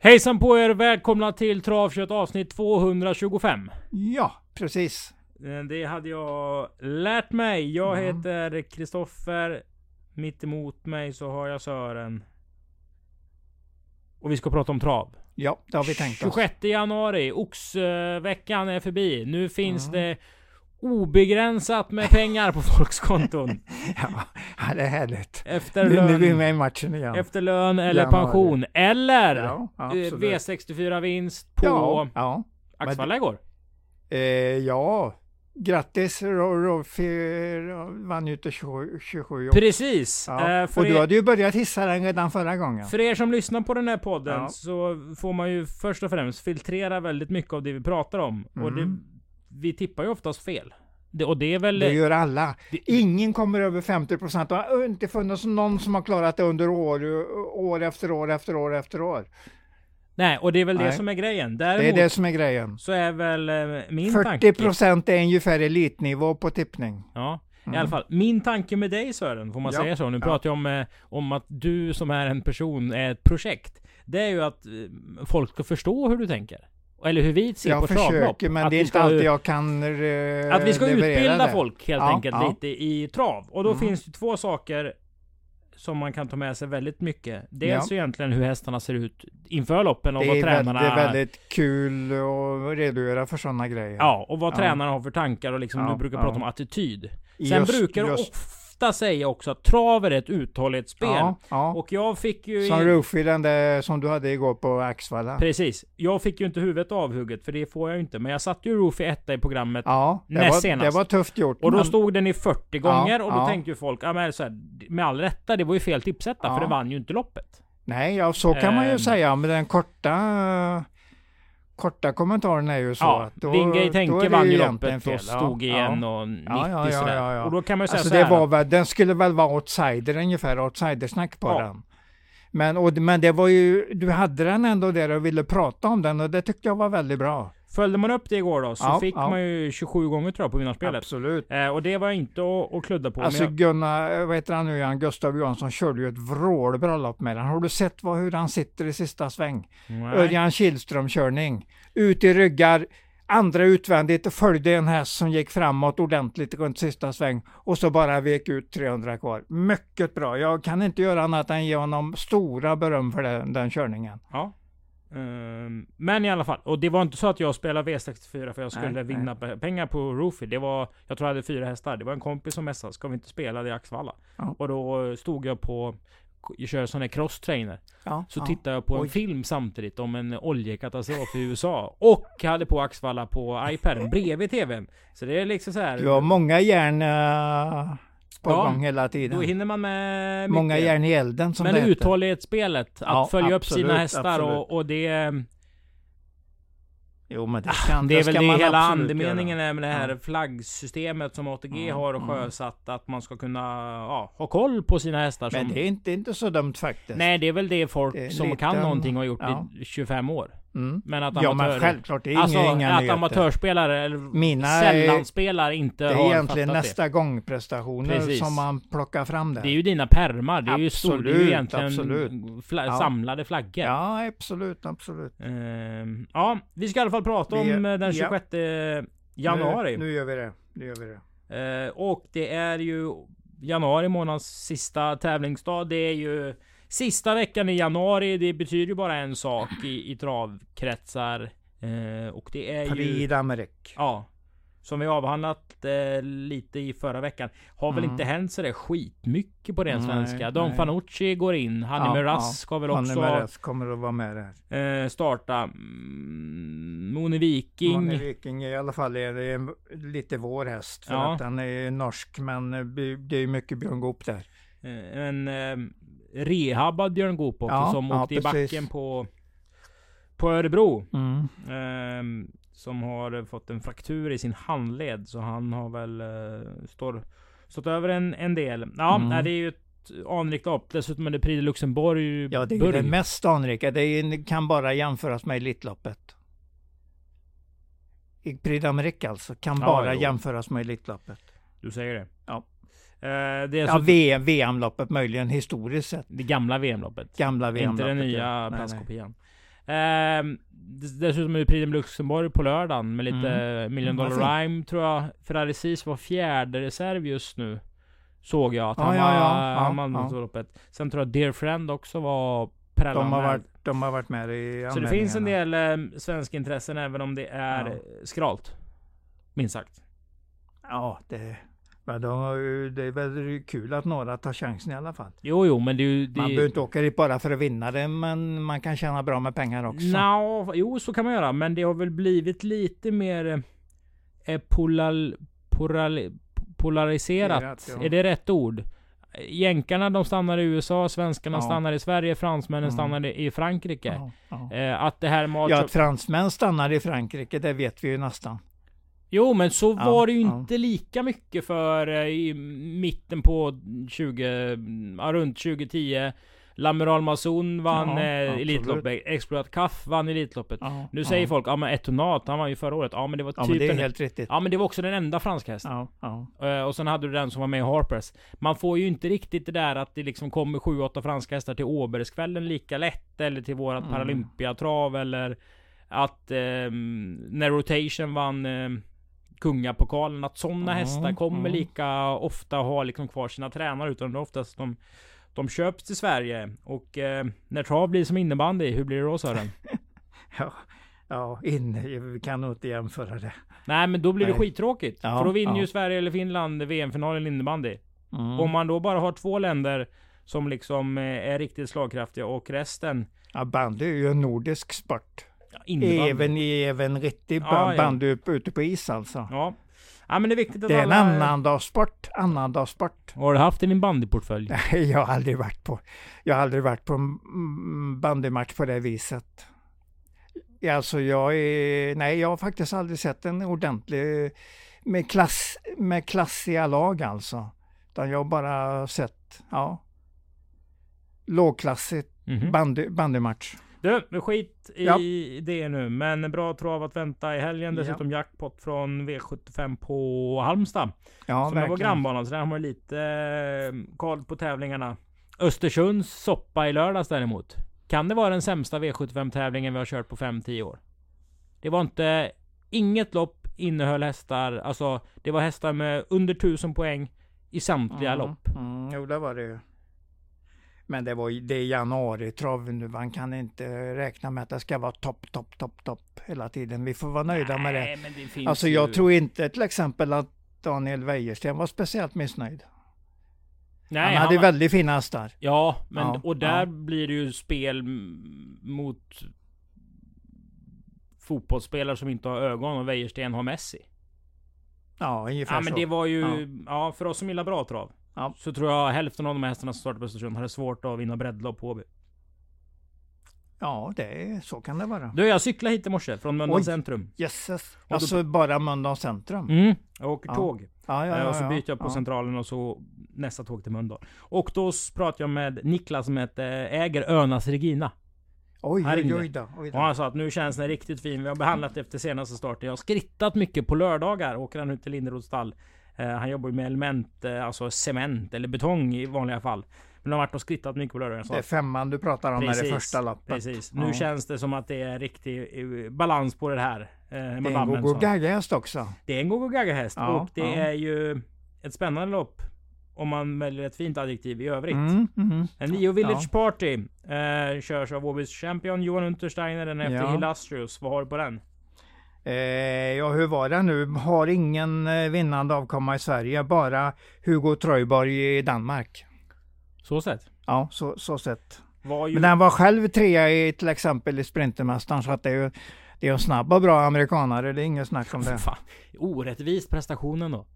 Hejsan på er! Välkomna till Travkött avsnitt 225. Ja, precis. Eh, Det hade jag lärt mig. Jag Mm. heter Kristoffer. Mitt emot mig så har jag Sören. Och vi ska prata om trav. Ja, det har vi tänkt oss. 26 januari. Oxveckan är förbi. Nu finns Mm. det obegränsat med pengar på folks konton. Ja, det är härligt. Efter Nu, nu är vi lön, med i matchen igen. efter lön eller Januari. pension. Eller Ja, eh, absolut. V64 vinst på Ja, ja. Axevalla igår. Eh, ja. Grattis, Ro- Rolfi vann ju till 27. 27 år. Precis. Ja. Eh, Och du er- hade ju börjat hissa den redan förra gången. För er som lyssnar på den här podden Ja. så får man ju först och främst filtrera väldigt mycket av det vi pratar om. Och det, Mm. Vi tippar ju oftast fel. Det, och det är väl... Det gör alla. det- Ingen kommer över 50 procent. Det har inte funnits någon som har klarat det under år, år efter år efter år efter år. Nej, och det är väl det Nej. som är grejen. Det Däremot är det som är grejen. så är väl eh, min 40 tanke... procent är ungefär elitnivå på tippning. Ja, i Mm. alla fall. Min tanke med dig Sören, får man Ja. säga så? Nu Ja. pratar jag om, eh, om att du som är en person är ett projekt. Det är ju att eh, folk ska förstå hur du tänker. Eller hur vi ser på Jag travlopp. försöker, men Att det är inte alltid jag kan eh, Att vi ska utbilda det. folk helt Ja, enkelt ja. lite i trav. Och då Mm. finns det två saker som man kan ta med sig väldigt mycket. Dels egentligen hur hästarna ser ut inför loppen och Det vad är tränarna... väldigt, väldigt kul att redogöra för sådana grejer. Ja, och vad Ja. tränarna har för tankar och liksom Ja, du brukar ja. prata om attityd. Sen Just- brukar just- ofta säga också att trav är ett uthållighetsspel. Ja, ja. Och jag fick ju... Som i- Rufy, den där som du hade igår på Axvalla. Precis. Jag fick ju inte huvudet avhugget, för det får jag ju inte. Men jag satte ju Roof i etta i programmet. Ja, Näst var, senast. det var tufft gjort. Och då men- stod den i 40 gånger och då ja. tänkte ju folk, ja men så här, med all rätta, det var ju fel tipsetta Ja. för det vann ju inte loppet. Nej, ja, så kan man ju Ehm. säga, men den korta korta kommentaren är ju så ja, att då, Wingate Henke vann ju loppet och fel. Ja, stod igen ja. och 90 Ja, ja, ja. Och då kan man säga Alltså så här, det var väl, den skulle väl vara outsider ungefär, outsidersnack på den. Men, och, men det var ju, du hade den ändå där och ville prata om den och det tyckte jag var väldigt bra. Följde man upp det igår då så Ja, fick ja. man ju 27 gånger tror jag på vinnarspelet. Absolut. Eh, och det var inte att, att kludda på. Alltså jag, Gunnar, vad heter han nu igen, Gustav Johansson körde ju ett vrålbra lopp med den. Har du sett vad, hur han sitter i sista sväng? Örjan Kihlström körning. Ut i ryggar, andra utvändigt och följde en häst som gick framåt ordentligt runt sista sväng och så bara vek ut 300 kvar. Mycket bra. Jag kan inte göra annat än ge honom stora beröm för den, den körningen. Ja. Ehm, men i alla fall, och det var inte så att jag spelade V64 för jag skulle Nej, vinna pe- pengar på Roofy. Det var, jag tror jag hade fyra hästar. Det var en kompis som messade, ska vi inte spela det i Axvalla? Ja. Och då stod jag på, jag kör sån här cross trainer. Ja, Så ja. tittade jag på en Oj. film samtidigt om en oljekatastrof i USA. Och hade på Axvalla på iPaden bredvid TVn. Så det är liksom så här. Du har många järn eh, på Ja, gång hela Då tiden. hinner man med mycket. Många järn i elden som Men det uthållighetsspelet, att Ja, följa upp absolut, sina hästar och, och det... Jo, men det, kan, Ah, Det är väl det hela andemeningen är med det här Ja. flaggsystemet som ATG Ja, har ja. sjösatt. Att man ska kunna ja, ha koll på sina hästar. Men som, det är inte, inte så dumt faktiskt. Nej, det är väl det folk Det är som lite, kan någonting och har gjort i 25 år. Mm. Men att Ja, amatör... men självklart. Det är alltså inga, inga att nyheter. amatörspelare eller Mina sällanspelare inte Det är har egentligen fattat nästa gång prestationer Precis. som man plockar fram där. det. Det är ju dina permar. Det är ju, stor, det är ju egentligen absolut. Fla- Ja. samlade flaggor. Ja, absolut, absolut. Ehm, ja, vi ska i alla fall prata om eh, den ja. 26 januari. Nu, nu gör vi det. Nu gör vi det. Eh, och det är ju januari månads sista tävlingsdag. Det är ju sista veckan i januari. Det betyder ju bara en sak i, i travkretsar. Eh, och det är ju... Prix d'Amérique. Ja. Som vi avhandlat eh, lite i förra veckan. Har väl Mm. inte hänt sådär skitmycket på Nej, svenska. Don nej. Fanucci går in. Hanni Ja, Miraz ja. ska väl också Meres kommer att vara med där. eh, starta. Mm, Moni Viking. Manne Viking i alla fall är det en- lite vår häst. För Ja. att den är norsk men det är mycket Björn Goop där. Eh, En eh, rehabbad Björn Goop också Ja, som ja, åkte i precis. backen på på Örebro. Mm. Ehm, som har fått en fraktur i sin handled. Så han har väl eh, står, stått över en, en del. Ja, Mm. nej, det är ju ett anrikt lopp. Dessutom är det Prix de Luxemburg. Ja, det är ju Burg. det mest anrika. Det är, kan bara jämföras med Elitloppet. I Prix d'Amérique alltså. Kan Ja, bara jo. jämföras med Elitloppet. Du säger det? Ja. Eh, Ja, VM, VM-loppet möjligen historiskt sett. det gamla VM-loppet. Gamla VM-loppet. Inte den nya plastkopian. Dess- dessutom är det Prix de Luxemburg på lördagen med lite Mm. Million Mm, Dollar vad Rhyme tror jag. Ferrari Cis var fjärde reserv just nu. Såg jag att han ja, var, ja. Ja, han vann ja. loppet. Sen tror jag Dear Friend också var prällan De har, varit, de har varit med i Så det finns en del eh, svenska intressen även om det är Ja. eh, skralt. Minst sagt. Ja, det, men de, har ju- det är väl kul att några tar chansen i alla fall. Jo, jo, men det är. Det, Man behöver inte åka dit bara för att vinna det, men man kan tjäna bra med pengar också. Nå, jo, så kan man göra. Men det har väl blivit lite mer eh, polal, polal, polariserat. Polariserat, ja. Är det rätt ord? Jänkarna de stannar i USA, svenskarna Ja. stannar i Sverige, fransmännen Mm. stannar i Frankrike. Ja, ja. Eh, att det här med ja, att fransmän stannar i Frankrike, det vet vi ju nästan. Jo, men så Ja, var det ju ja. inte lika mycket för eh, i mitten på 20, ja, runt 2010. L'Amiral Mazon vann Ja, eh. Elitloppet. Exploit Cuff vann Elitloppet. Ja, Nu ja. säger folk, ja men Etonat, han vann ju förra året. Ja men det var Ja, typ men det är den, helt riktigt. Ja men det var också den enda franska hästen. Ja, ja. Eh, och sen hade du den som var med i Harpers. Man får ju inte riktigt det där att det liksom kommer 7-8 franska hästar till Åbergskvällen lika lätt. Eller till vårat Mm. Paralympiatrav eller att eh, när Rotation vann eh, Kungapokalen. Att sådana Ja, hästar kommer ja. lika ofta ha liksom kvar sina tränare. Utan det är oftast de, de köps till Sverige. Och eh, när trav blir som innebandy, hur blir det då Sören? ja. Ja, in, vi kan nog inte jämföra det. Nej men då blir det Nej. skittråkigt. Ja, för då vinner ja. ju Sverige eller Finland VM-finalen i innebandy. Mm. Om man då bara har två länder som liksom eh, är riktigt slagkraftiga och resten Ja, bandy är ju en nordisk sport. Ja. Även i även riktig Ja, ba- ja. bandy upp- ute på is alltså. Ja. ja men det är viktigt att Det är en alla... annandagssport. Annandagssport. Har du haft en innebandyportfölj? Nej, jag har aldrig varit på, jag har aldrig varit på en mm, bandymatch på det viset. Alltså jag är, nej jag har faktiskt aldrig sett en ordentlig med, klass, med klassiga lag alltså. Utan jag har bara sett, ja, lågklassigt Mhm. bandy, bandymatch. Du, men skit i Ja. det nu. Men bra trav att vänta i helgen. Ja. Dessutom jackpot från V75 på Halmstad. Ja, som det var verkligen. grannbanan. Så där har man lite eh, koll på tävlingarna. Östersunds soppa i lördags däremot. Kan det vara den sämsta V75 tävlingen vi har kört på 5-10 år? Det var inte... Inget lopp innehöll hästar. Alltså, det var hästar med under 1000 poäng i samtliga Mm, lopp. Mm, jo, det var det ju. Men det, var, ju- det är januari-trav nu. Man kan inte räkna med att det ska vara topp, topp, topp, topp hela tiden. Vi får vara nöjda med det. Nej, men det finns Alltså ju... jag tror inte till exempel att Daniel Wäjersten var speciellt missnöjd. Nej, han hade var- väldigt fina hästar. Ja, men Ja, och där ja. blir det ju spel mot fotbollsspelare som inte har ögon och Wäjersten har Messi. Ja, ungefär Ja men så. det var ju, Ja. ja. för oss som gillar bra trav. Ja. Så tror jag hälften av de här hästarna som startar på Östersund hade svårt att vinna breddlopp på HB. Ja, det är, så kan det vara. Du, jag cyklade hit i morse från Mölndals centrum. Jösses. då- Alltså bara Mölndals centrum. Mm. Jag åker Ja. tåg. Ja, ja, Eh, ja, och så byter jag på centralen och så nästa tåg till Mölndal. Och då pratar jag med Niklas som heter, äger Önas Regina. Oj, oj, oj då. Oj Och då. han sa att nu känns den riktigt fin. Vi har behandlat efter senaste starten. Jag har skrittat mycket på lördagar. Åker han ut till Linderoths stall. Eh, han jobbar ju med element, eh, alltså cement eller betong i vanliga fall. Men han har varit och skrittat mycket på lördagar. Så Det är femman du pratar om Precis, är det första loppet. Precis. Ja. Nu känns det som att det är riktig eh, balans på det här. Det är en Gogo sa. Gagga-häst också. Det är en Gogo Gaga häst. Ja, och det ja. är ju ett spännande lopp. Om man väljer ett fint adjektiv i övrigt. Mm, mhm. En Nio Village Ja. Party eh, körs av Åbys champion Johan Untersteiner. Den är efter Ja. Hilastrius. Vad har du på den? Eh, ja, hur var det nu? Har ingen eh, vinnande avkomma i Sverige, bara Hugo Tröjborg i Danmark. Så sett. Ja, så, så sett. Ju... Men den var själv trea i till exempel i Sprintermästaren, så att det är ju det är en snabb och bra amerikanare, det är inget snack om det. Fan, orättvist prestationen då.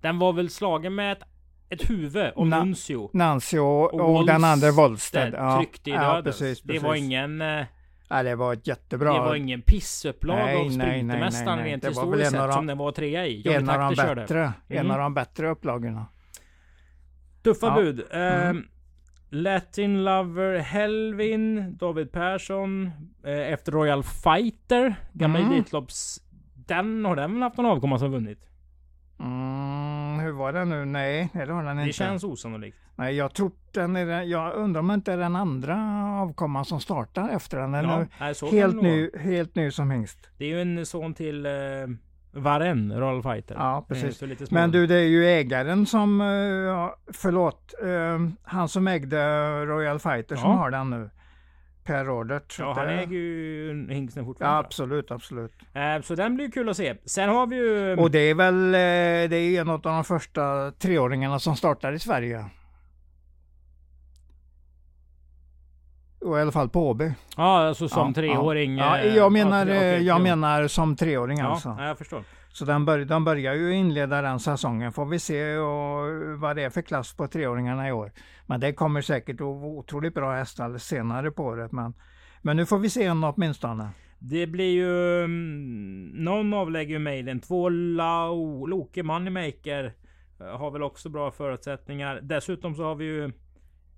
Den var väl slagen med ett, ett huvud om Na- Nuncio. Nancy och, Och och, den andra Wollsted. Ja, tryckte i ja, döden. precis, Det precis. var ingen... Ja, det var ett jättebra. Det var ingen pissupplag Nej, av Sprintermästaren rent historiskt sett som den var trea i. En av de Takter körde. bättre, en Mm. av de bättre upplagorna. Tuffa Ja. bud. Eh, Mm. Latin Lover Helvin, David Persson, eh, efter Royal Fighter, gamla Mm. Elitlopps... Den har den väl haft någon avkomma som vunnit? Mm, hur var den nu? Nej, det har den Det inte. känns osannolikt. Nej, jag tror den är den, Jag undrar om inte den andra avkomman som startar efter den. Den Ja, är helt, det ny, helt ny som hingst. Det är ju en son till eh, Varen, Royal Fighter. Ja, precis. Men du, det är ju ägaren som, eh, förlåt, eh, han som ägde Royal Fighter som Ja. har den nu. Rodert. så Ja, han äger ju hingsten Ja, fortfarande. absolut, absolut. Eh, så den blir kul att se. Sen har vi ju... Och det är väl eh, det är en av de första treåringarna som startar i Sverige. Och i alla fall på Åby. Ja, alltså som Ja, treåring. Ja, eh, ja jag menar, ja, eh, jag menar som treåring Ja, alltså. ja, jag förstår. Så den bör, de börjar ju inleda den säsongen. Får vi se och, vad det är för klass på treåringarna i år. Men det kommer säkert att vara otroligt bra hästar senare på året. Men, men nu får vi se en åtminstone. Det blir ju... mm, Någon avlägger ju mejlen. Två Lau, Loke Moneymaker eh, har väl också bra förutsättningar. Dessutom så har vi ju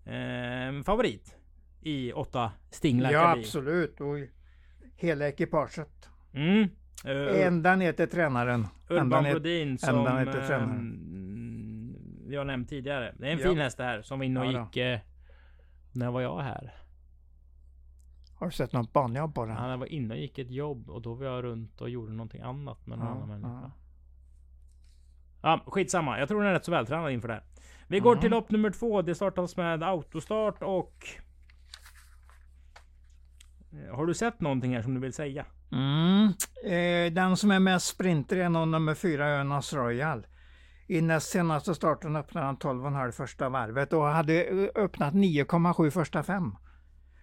eh, favorit i åtta Stingla Ja, absolut. Och hela ekipaget. Mm. Uh, Ända ner till tränaren. Urban Brodin som vi har nämnt tidigare. Det är en Ja. fin häst det här som var inne och Ja gick... Eh, när var jag här? Har du sett något banjobb på den? Han var inne och gick ett jobb och då var jag runt och gjorde någonting annat med någon Ja, annan människa. ja. Ja, skitsamma. Jag tror den är rätt så vältränad inför det här. Vi går till lopp nummer två. Det startas med autostart och... Eh, Har du sett någonting här som du vill säga? Mm. Eh, den som är mest sprinter är nog nummer fyra, Önas Royal. I näst senaste starten öppnade han 12,5 första varvet och hade eh, öppnat 9,7 första fem.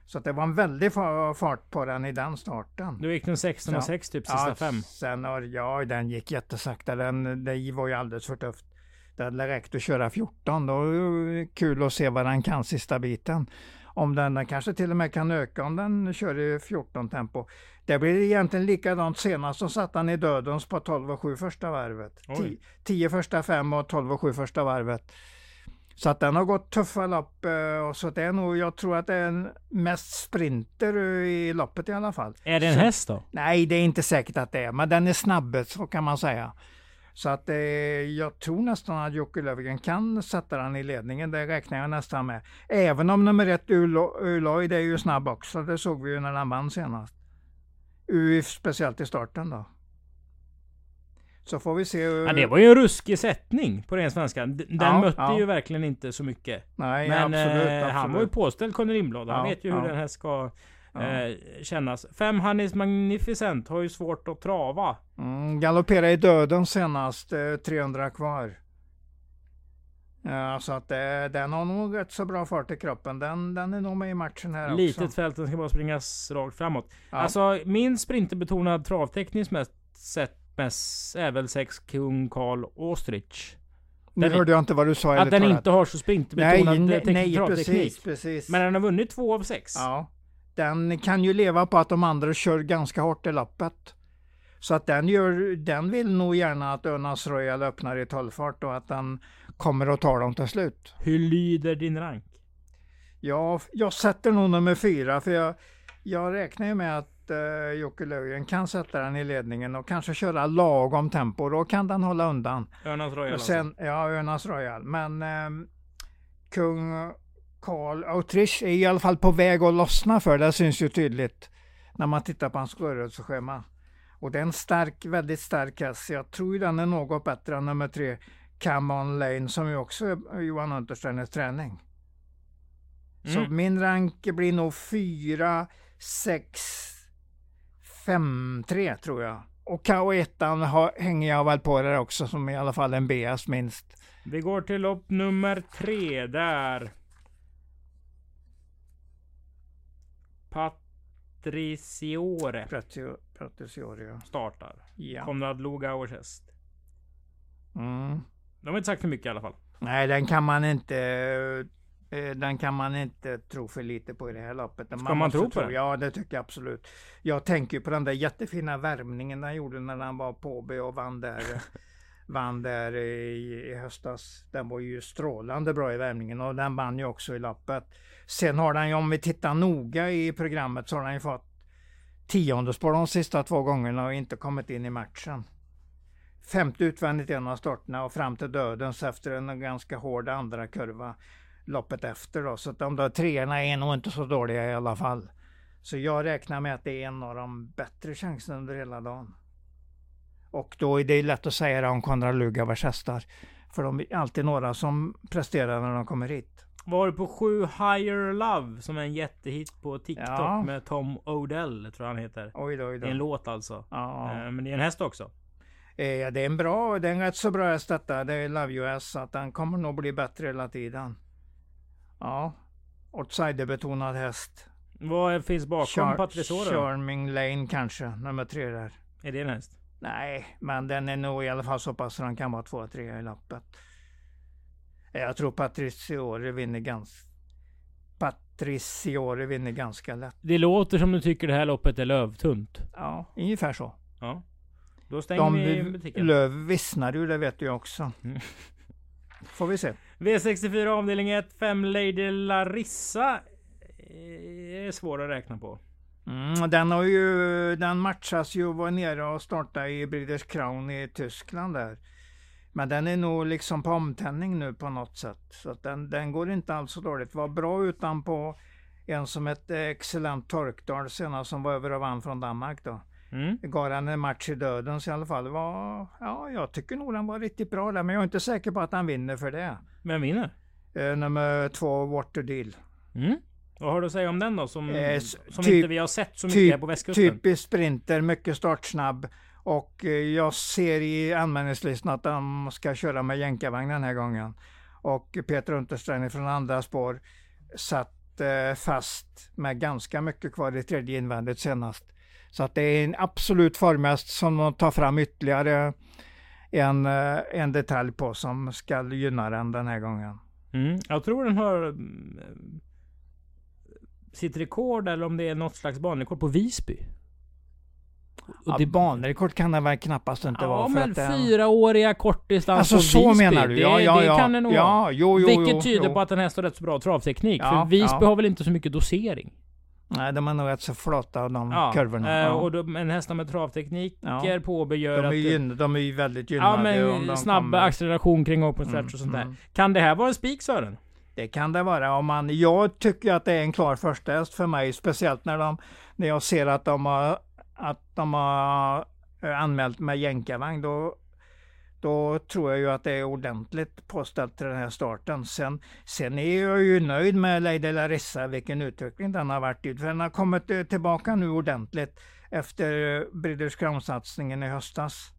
Så att det var en väldig fa- fart på den i den starten. Då gick den 16 och Ja. 6 typ sista fem. Sen, har- ja, den gick jättesakta. Den, det var ju alldeles för tufft. Det hade räckt att köra 14. Då det kul att se vad den kan sista biten. Om den, kanske till och med kan öka om den kör i 14 tempo. Det blir egentligen likadant senast. Så satt han i dödens på 12 och 7 första varvet. Oj. 10 första fem och 12 och 7 första varvet. Så att den har gått tuffa lopp. eh, Och så det är nog, jag tror att det är en mest sprinter i loppet i alla fall. Är det en Så- häst då? Nej, det är inte säkert att det är, men den är snabb, så kan man säga. Så att eh, jag tror nästan att Jocke Löfgren kan sätta den i ledningen, det räknar jag nästan med. Även om nummer ett Ulo- Uloid är ju snabb också, det såg vi ju när han vann senast. U, speciellt i starten då. Så får vi se. hur- Ja, det var ju en ruskig sättning på ren svenska. Den Ja, mötte ja. ju verkligen inte så mycket. Nej, Men absolut, eh, absolut. han var ju påställd Conny Lindblad. Han vet ju hur den här ska. Eh, kännas. Fem Hannes Magnificent har ju svårt att trava. Mm, galoppera i döden senast, eh, 300 kvar. Ja, så att eh, den har nog rätt så bra fart i kroppen. Den, den är nog med i matchen här Litet också. fält, den ska bara springas rakt framåt. Ja. Alltså min sprinterbetonad travtekniskt mest sett mest är väl sex kung Karl Ostrich. nu den- hörde jag inte vad du sa. Att den talat. inte har så Nej, sprinterbetonad nej, nej travteknik. precis, precis. Men den har vunnit två av sex. Ja, den kan ju leva på att de andra kör ganska hårt i loppet. Så att den, gör, den vill nog gärna att Önas Royal öppnar i tullfart och att den kommer att ta dem till slut. Hur lyder din rank? Ja, jag sätter nog nummer fyra för jag, jag räknar ju med att uh, Jocke Löfgren kan sätta den i ledningen och kanske köra lagom tempo. Då kan den hålla undan. Örnas Royal Och alltså. sen, ja, Önas Royal. Men ehm, kung Karl Autrich är i alla fall på väg att lossna för det syns ju tydligt när man tittar på hans rörelseschema. Och det är en stark, väldigt stark häst. Jag tror ju den är något bättre än nummer tre, Come On Lane, som ju också är Johan Untersteiners träning. Så Mm. min rank blir nog 4, 6, 5, 3 tror jag. Och K1 har, hänger jag väl på där också som i alla fall en BS minst. Vi går till lopp nummer tre där. Patriciore Pretio- Pretiorio. startar. Ja. Konrad Lugauers häst. Mm. De har inte sagt för mycket i alla fall. Nej, den kan man inte eh, den kan man inte tro för lite på i det här loppet. Ska man måste tro på den? Ja, det tycker jag absolut. Jag tänker på den där jättefina värmningen han gjorde när han var på OB och vann där. vann där i, i höstas. Den var ju strålande bra i värmningen och den vann ju också i loppet. Sen har den ju, om vi tittar noga i programmet, så har den ju fått tionde spår de sista två gångerna och inte kommit in i matchen. femte utvändigt i en av starterna och fram till dödens efter en ganska hård andra kurva loppet efter då. Så att de där treorna är nog inte så dåliga i alla fall. Så jag räknar med att det är en av de bättre chanserna under hela dagen. Och då är det lätt att säga det om Konrad Lugavers hästar. För de är alltid några som presterar när de kommer hit. Var du på 7 Higher Love som är en jättehit på TikTok Ja. med Tom Odell tror jag han heter. Oj då, oj Det är en då. låt alltså. Ja. Eh, Men det är en häst också. Eh, det är en bra, det är en rätt så bra häst detta. Det är Love US, så att den kommer nog bli bättre hela tiden. Ja, outsiderbetonad häst. Vad finns bakom Char- Patrice då? Charming Lane kanske, nummer tre där. Är det en häst? Nej, men den är nog i alla fall så pass så den kan vara två, tre i loppet. Jag tror Patriciore vinner ganska... Patriciore vinner ganska lätt. Det låter som du tycker det här loppet är lövtunt. Ja, ungefär så. Ja. Då stänger De vi butiken. löv vissnar ju, det vet du också. Mm. Får vi se. V64 avdelning 1, 5 Lady Larissa. eh, Är svår att räkna på. Mm, den har ju, den matchas ju och var nere och startade i Breeders Crown i Tyskland där. Men den är nog liksom på omtändning nu på något sätt. Så att den, den går inte alls så dåligt. Var bra utan på en som ett excellent Torkdal senast som var över och vann från Danmark då. Mm. Gav den en match i dödens i alla fall. Var, ja, jag tycker nog den var riktigt bra där, men jag är inte säker på att han vinner för det. Vem vinner? Eh, nummer två, Waterdeal. Mm. Vad har du att säga om den då? Som, Eh, som typ- inte vi har sett så mycket här på västkusten. Typisk sprinter, mycket startsnabb. Och eh, jag ser i anmälningslistan att de ska köra med jänkarvagn den här gången. Och Peter Untersteiner från andra spår satt eh, fast med ganska mycket kvar i tredje invändigt senast. Så att det är en absolut formhäst som de tar fram ytterligare en, eh, en detalj på som ska gynna den den här gången. Mm. Jag tror den har sitt rekord eller om det är något slags banrekord på Visby. Och Ja, det- banrekord kan det väl knappast inte Ja vara. för men att fyraåriga kortdistans Alltså på så Visby. menar du? Det, Ja, ja, det ja. kan det nog vara. ja, jo, jo, Vilket jo, tyder på att den hästen har rätt så bra travteknik. Ja, för Visby ja. har väl inte så mycket dosering. Nej, de är nog rätt så flata de Ja, kurvorna. eh, Ja. och de, en hästar med travteknik Ja. är på gör de, är att... gyn, de är ju väldigt ja gynnade. om men snabb kommer. acceleration kring open stretch Mm, och sånt där. mm. Kan det här vara en spik Sören? Det kan det vara. Om man, jag tycker att det är en klar första häst för mig, speciellt när, de, när jag ser att de har, att de har eh, anmält med jänkarvagn. Då, då tror jag ju att det är ordentligt påställt till den här starten. Sen, sen är jag ju nöjd med Lady Larissa, vilken utveckling den har varit i. För den har kommit eh, tillbaka nu ordentligt efter eh, Breeders Crown-satsningen i höstas.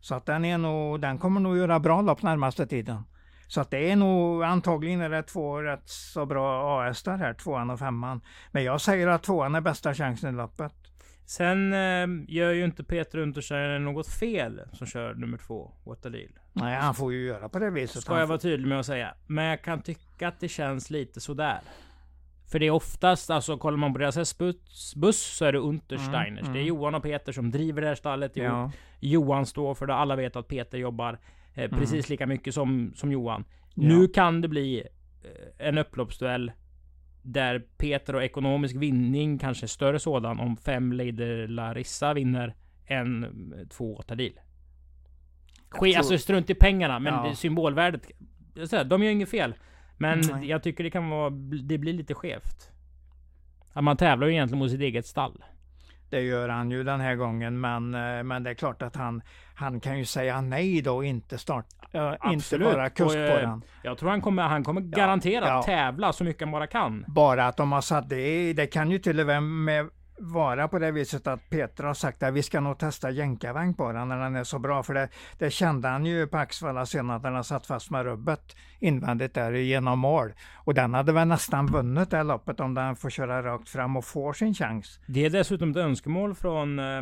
Så att den, är nog, den kommer nog göra bra lopp närmaste tiden. Så att det är nog antagligen är det två rätt så bra A-hästar här, tvåan och femman. Men jag säger att tvåan är bästa chansen i loppet. Sen eh, gör ju inte Peter Untersteiner något fel som kör nummer två, deal. Nej, han får ju göra på det viset. Ska jag vara tydlig med att säga. Men jag kan tycka att det känns lite sådär. För det är oftast, alltså kollar man på deras hästbuss buss, så är det Untersteiners. Mm, Det är mm. Johan och Peter som driver det här stallet ihop. Ja, Johan står för det. Alla vet att Peter jobbar eh, precis lika mycket som, som Johan. Ja. Nu kan det bli eh, en upploppsduell där Peter och ekonomisk vinning kanske större sådan om fem Lady Larissa vinner än eh, två Åtadil. Sk- tror- Alltså strunt i pengarna, men Ja. det, symbolvärdet. säger, De gör inget fel. Men Nej. jag tycker det kan vara, det blir lite skevt. Att man tävlar ju egentligen mot sitt eget stall. Det gör han ju den här gången. Men, eh, men det är klart att han, han kan ju säga nej då inte starta. Uh, inte bara kust på eh, den. Jag tror han kommer, han kommer garanterat ja. tävla så mycket han bara kan. Bara att de har satt det, det kan ju till och med vara på det viset att Peter har sagt att vi ska nog testa jänkarvagn på den när den är så bra. För det, det kände han ju på Axvalla senast när han satt fast med rubbet invändigt där genom mål. Och den hade väl nästan vunnit det här loppet om den får köra rakt fram och får sin chans. Det är dessutom ett önskemål från eh,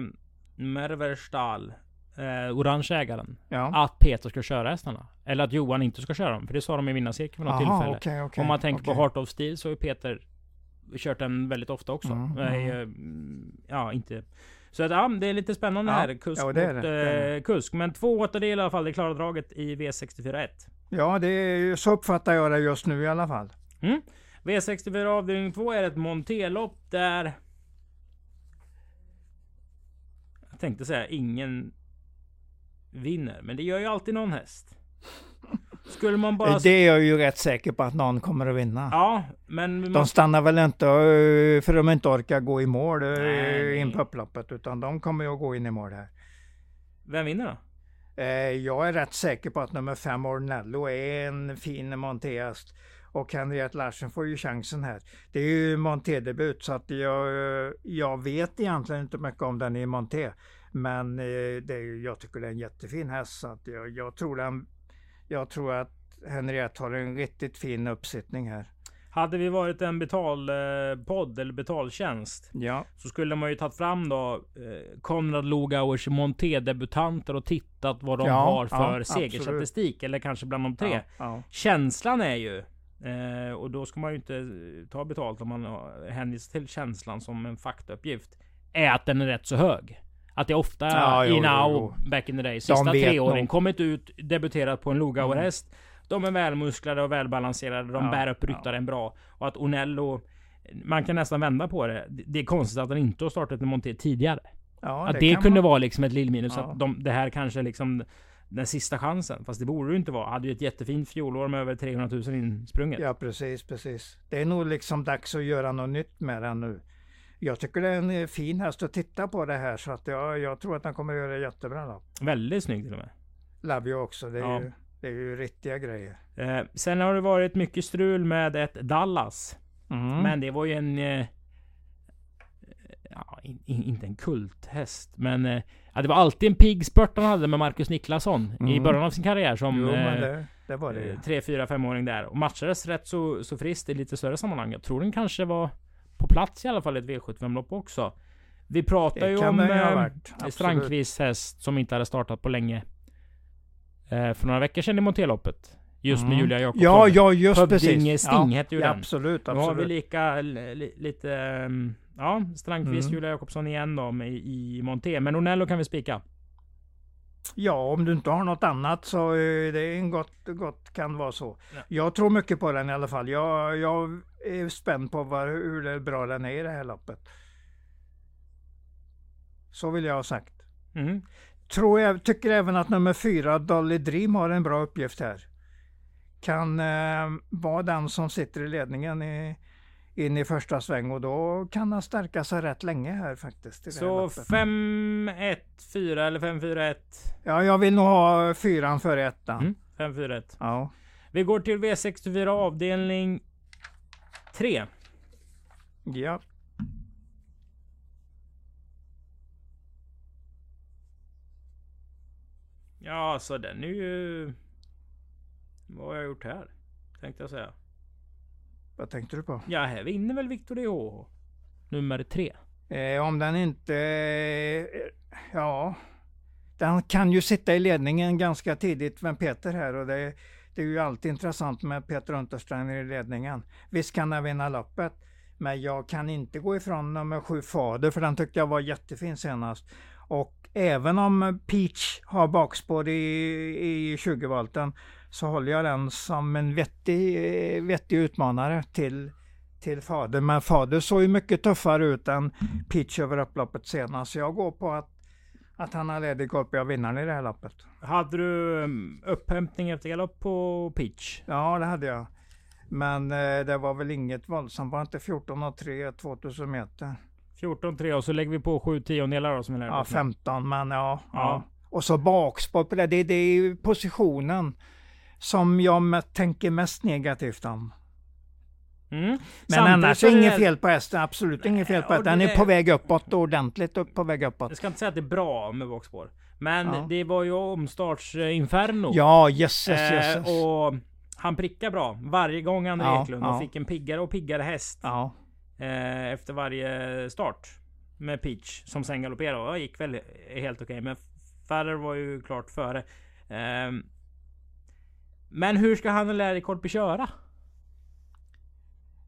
Merverstal, eh, orangägaren, Ja. att Peter ska köra hästarna. Eller att Johan inte ska köra dem. För det sa de i vinnarcirkeln vid något Jaha, tillfälle. okej, okej, Om man tänker okej. på Heart of Steel så har ju Peter kört den väldigt ofta också. Mm, mm. Ja, inte... Så att, ja, det är lite spännande Ja, här. Kusk ja, det mot det, eh, kusk. Men två åttondel i alla fall, det klara draget i V64-1. Ja, det är, så uppfattar jag det just nu i alla fall. V64 avdelning 2 är ett monterlopp där... Jag tänkte säga ingen... vinner. Men det gör ju alltid någon häst. Skulle man bara... Det är jag ju rätt säker på att någon kommer att vinna. Ja, men... Man... De stannar väl inte eh, för de inte orkar gå i mål eh, Nej. in på upploppet, utan de kommer ju att gå in i mål här. Vem vinner då? Eh, Jag är rätt säker på att nummer fem Ornello är en fin montéhäst. Och Henriette Larsen får ju chansen här. Det är ju montédebut så att jag, jag vet egentligen inte mycket om den i monté. Men eh, det är, jag tycker det är en jättefin häst så att jag, jag, tror den, jag tror att Henriette har en riktigt fin uppsittning här. Hade vi varit en betalpodd eller betaltjänst Ja, så skulle man ju tagit fram då eh, Konrad Lugauers monté-debutanter och tittat vad de Ja, har för ja, segerstatistik. Eller kanske bland de tre. ja. Känslan är ju eh, och då ska man ju inte ta betalt om man hänvisar till känslan som en faktauppgift. Är att den är rätt så hög. Att det ofta Ja, jo, i jo, now, jo. back in the day, sista treåring nog. kommit ut, debuterat på en Lugauer Mm. De är välmusklade och välbalanserade. De Ja, bär upp ja. ryttaren bra. Och att Onello, man kan nästan vända på det. Det är konstigt att han inte har startat en monté tidigare. ja att det, kan kunde man- vara liksom ett lillminus. Ja. Att de, det här kanske är liksom den sista chansen. Fast det borde det ju inte vara. Hade ju ett jättefint fjolår med över 300 000 insprunget. Ja, precis, precis. Det är nog liksom dags att göra något nytt med den nu. Jag tycker det är en fin häst att titta på det här så att jag, jag tror att den kommer att göra det jättebra då. Väldigt snygg till och med. Love you också. Det är, Ja. ju, det är ju riktiga grejer. Eh, sen har det varit mycket strul med ett Dallas. Mm. Men det var ju en... Eh, ja, in, in, inte en kulthäst. Men eh, ja, det var alltid en pigg spurt han hade med Marcus Niklasson. I Mm. början av sin karriär som... jo, men eh, det, det var det eh, tre, fyra, femåring där. Och matchades rätt så, så friskt i lite större sammanhang. Jag tror den kanske var på plats i alla fall i ett V75-lopp också. Vi pratar ju om eh, absolut. Strandqvists häst som inte hade startat på länge. Eh, för några veckor sedan i Monteloppet. Just med Mm. Julia Jakobsson. Ja, ja, just Hövdinge precis. Sting ja, hette ju ja, den. Absolut, Nu har vi absolut. lika li, lite... ehm, Ja, Strandqvist, Mm. Julia Jakobsson igen då med, i Monté. Men Onello kan vi spika. Ja, om du inte har något annat så eh, det är en gott, gott kan vara så. Ja. Jag tror mycket på den i alla fall. Jag, jag är spänd på vad, hur bra den är i det här loppet. Så vill jag ha sagt. Mm. Tror jag, tycker även att nummer fyra, Dolly Dream, har en bra uppgift här. Kan eh, vara den som sitter i ledningen i, in i första sväng och då kan han stärka sig rätt länge här faktiskt. Så loppet. 5-1-4 eller 5-4-1? Ja, jag vill nog ha fyran före ettan. Mm. 5-4-1. Ja. Vi går till V64 avdelning 3. ja. Ja, så den är ju... Vad har jag gjort här? Tänkte jag säga. Vad tänkte du på? Ja, här vinner väl Victor DH. Nummer 3. Eh, om den inte... Eh, ja... Den kan ju sitta i ledningen ganska tidigt med Peter här och det, det är ju alltid intressant med Peter Untersteiner i ledningen. Visst kan den vinna loppet, men jag kan inte gå ifrån nummer sju Fader för den tyckte jag var jättefin senast. Och även om Peach har bakspår i, i 20-volten så håller jag den som en vettig, vettig utmanare till till Fader. Men Fader såg ju mycket tuffare ut än Pitch över upploppet senast. Så jag går på att, att han har ledig koll på vinnaren i det här loppet. Hade du um, upphämtning efter galopp på pitch? Ja, det hade jag. Men eh, det var väl inget våldsamt. Var inte 14 och 3 2000 meter? 14-3 och så lägger vi på 7 tiondelar då som lärde Ja, oss nu. 15 men ja. ja. Ja. Och så bakspår på det. Det, det är positionen som jag tänker mest negativt om. Mm. Men Samtidigt annars är det inget fel på hästen. Absolut inget fel på hästen. Den är på väg uppåt. Ordentligt upp på väg uppåt. Jag ska inte säga att det är bra med bakspår. Men Ja. det var ju omstartsinferno. Ja, jösses, Eh, jösses. och han prickar bra varje gång André Ja, Eklund ja. och fick en piggare och piggare häst Ja. eh, efter varje start. Med Peach som sen galopperade och gick väl helt okej. Men Farrer var ju klart före. Eh, men hur ska han och Larry Korpi köra?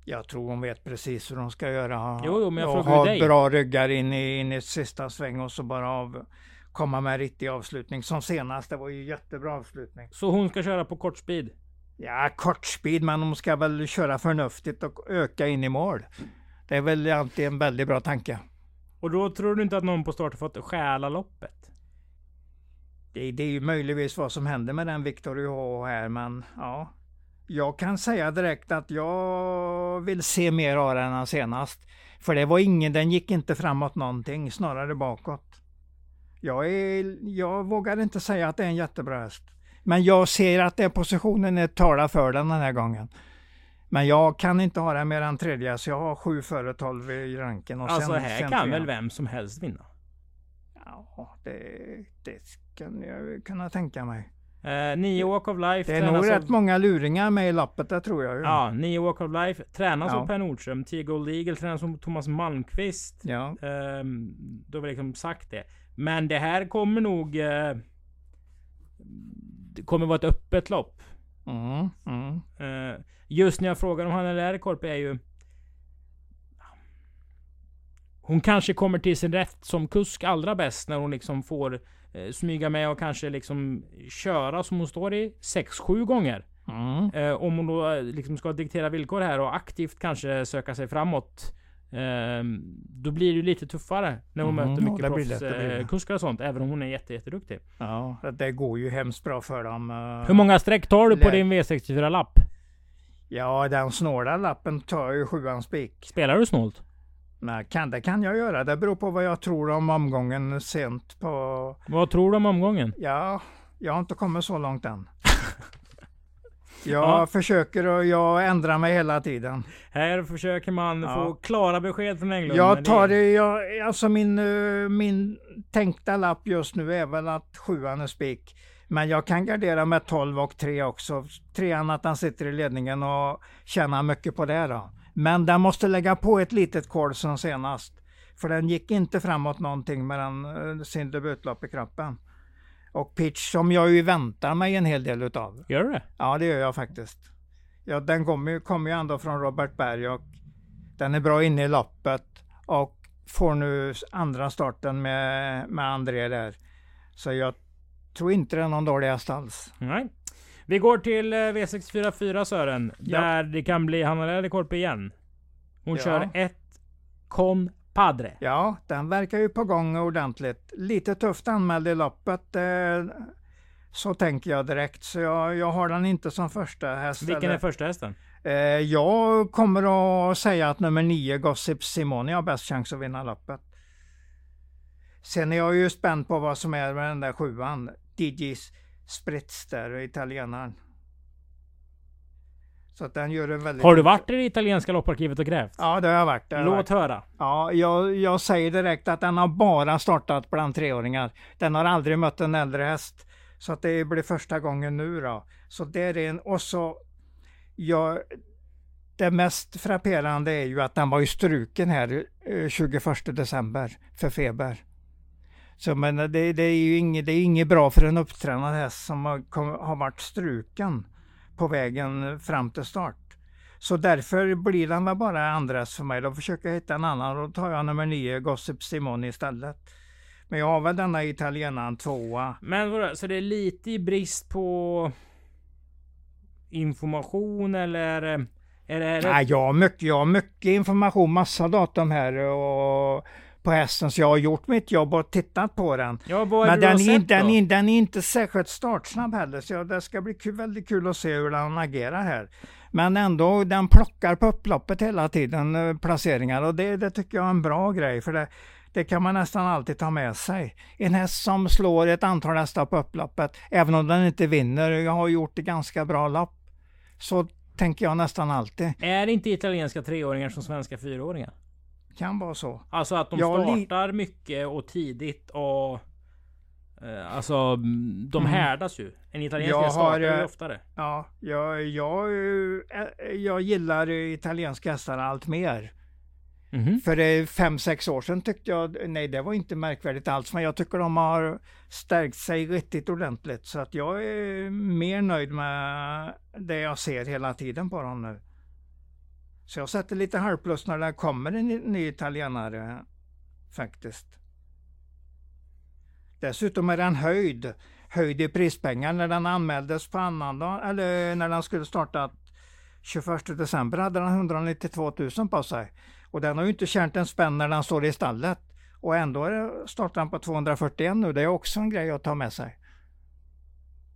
Jag tror hon vet precis hur de ska göra. Ha, Jo, jo, men jag frågar ha dig. bra ryggar in i, in i sista sväng och så bara av, komma med riktig avslutning. Som senast, det var ju jättebra avslutning. Så hon ska köra på kort speed? Ja, kort speed, men de ska väl köra förnuftigt och öka in i mål. Det är väl alltid en väldigt bra tanke. Och då tror du inte att någon på start har fått stjäla loppet? Det, det är ju möjligtvis vad som händer med den Victor UH här, men ja. Jag kan säga direkt att jag vill se mer av den än senast. För det var ingen, den gick inte framåt någonting, snarare bakåt. Jag, är, jag vågar inte säga att det är en jättebra häst. Men jag ser att den positionen är talar för den den här gången. Men jag kan inte ha den mer än tredje, så jag har sju före tolv i ranken. Och alltså sen, här kan väl vem som helst vinna? Ja, det, det kan jag kunna tänka mig. Uh, nio Walk of Life. Det är nog rätt av... många luringar med i lappet, det tror jag. Ju. Ja, nio Walk of Life tränas ja. av Per Nordström. 10 Gold Eagle tränas av Thomas Malmqvist. Ja. Um, då har vi liksom sagt det. Men det här kommer nog... Uh, det kommer vara ett öppet lopp. Mm, mm. Uh, just när jag frågar om han är Lärkorp är ju... Hon kanske kommer till sin rätt som kusk allra bäst när hon liksom får eh, smyga med och kanske liksom köra som hon står i 6-7 gånger. Mm. Eh, om hon då eh, liksom ska diktera villkor här och aktivt kanske söka sig framåt. Eh, då blir det lite tuffare när hon mm, möter mycket ja, proffskuskar och sånt. Även om hon är jätte, jätteduktig. Ja, det går ju hemskt bra för dem. Uh, Hur många streck tar du på din V64-lapp? Ja, den snåla lappen tar ju sjuan spik. Spelar du snålt? Nej, kan, det kan jag göra. Det beror på vad jag tror om omgången sent på... Vad tror du om omgången? Ja, jag har inte kommit så långt än. Jag ja. försöker och jag ändrar mig hela tiden. Här försöker man ja. få klara besked från Englund. Jag tar det, jag, alltså min, eh, min tänkta lapp just nu är väl att sjuan är spik. Men jag kan gardera med 12 och 3 också. Trean att han sitter i ledningen och tjänar mycket på det då. Men den måste lägga på ett litet kol som senast. För den gick inte framåt någonting med den, eh, sin debutlopp i kroppen. Och pitch som jag ju väntar mig en hel del utav. Gör du det? Ja det gör jag faktiskt. Ja, den kommer ju, kom ju ändå från Robert Berg och den är bra inne i loppet och får nu andra starten med, med André där. Så jag tror inte det är någon dålig häst alls. Nej. Vi går till eh, V644 Sören. Ja. Där det kan bli Hanna Läderkorp igen. Hon ja. kör ett Con Padre. Ja, den verkar ju på gång ordentligt. Lite tufft anmäld i loppet. Eh, så tänker jag direkt. Så jag, jag har den inte som första häst. Vilken eller? är första hästen? Eh, jag kommer att säga att nummer 9 Gossip Simone har bäst chans att vinna loppet. Sen är jag ju spänd på vad som är med den där sjuan. DJs Spritz där, italienaren. Så att den gör en väldigt... Har du varit i det italienska lopparkivet och grävt? Ja, det har jag varit. Har Låt varit. höra. Ja, jag, jag säger direkt att den har bara startat bland treåringar. Den har aldrig mött en äldre häst. Så att det blir första gången nu då. Så det är en, och så, ja, det mest frapperande är ju att den var ju struken här 21 eh, december för feber. Så men det, det, är ju inget, det är inget bra för en upptränad häst som har, har varit struken på vägen fram till start. Så därför blir den väl bara andras för mig. Då försöker jag hitta en annan och då tar jag nummer nio, Gossip Simone istället. Men jag har väl denna italienaren tvåa. Men vadå, så det är lite i brist på information eller? Är det, är det... Nej, jag har, mycket, jag har mycket information, massa datum här och på hästen så jag har gjort mitt jobb och tittat på den. Ja, vad är Men den, är, den, är, den är inte särskilt startsnabb heller så det ska bli kul, väldigt kul att se hur den agerar här. Men ändå, den plockar på upploppet hela tiden, eh, placeringar och det, det tycker jag är en bra grej för det, det kan man nästan alltid ta med sig. En häst som slår ett antal hästar på upploppet, även om den inte vinner, jag har gjort ett ganska bra lopp. Så tänker jag nästan alltid. Är inte italienska treåringar som svenska fyraåringar? Kan vara så. Alltså att de startar mycket och tidigt och... Eh, alltså de mm. härdas ju. En italiensk jag startar ju oftare. Ja, jag, jag, eh, jag gillar italienska hästar allt mer. Mm. För fem, sex år sedan tyckte jag, nej det var inte märkvärdigt alls, men jag tycker de har stärkt sig riktigt ordentligt. Så att jag är mer nöjd med det jag ser hela tiden på dem nu. Så jag sätter lite halvplus när det kommer en ny italienare faktiskt. Dessutom är den höjd, höjd i prispengar. När den anmäldes på annandag, eller när den skulle starta 21 december hade den 192 000 på sig. Och den har ju inte känt en spänn när den står i stallet. Och ändå startar den på 241 nu. Det är också en grej att ta med sig.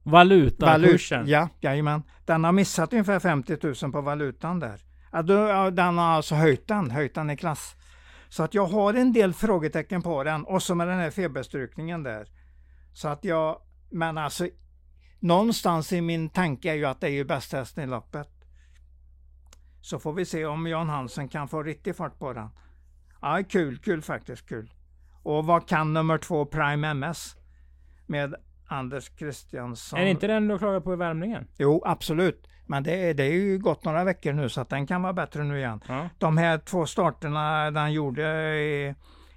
Valutakursen. Valut, ja, jajamän. Den har missat ungefär 50 000 på valutan där. Ja, då, den har alltså höjt den, höjt den i klass. Så att jag har en del frågetecken på den och så med den här feberstrykningen där. Så att jag, men alltså någonstans i min tanke är ju att det är ju bästa hästen i loppet. Så får vi se om Jan Hansen kan få riktig fart på den. Ja, kul, kul faktiskt, kul. Och vad kan nummer två Prime MS? Med Anders Kristiansson. Är det inte den du klagar på i värmningen? Jo, absolut. Men det är, det är ju gått några veckor nu så att den kan vara bättre nu igen. Ja. De här två starterna den gjorde i,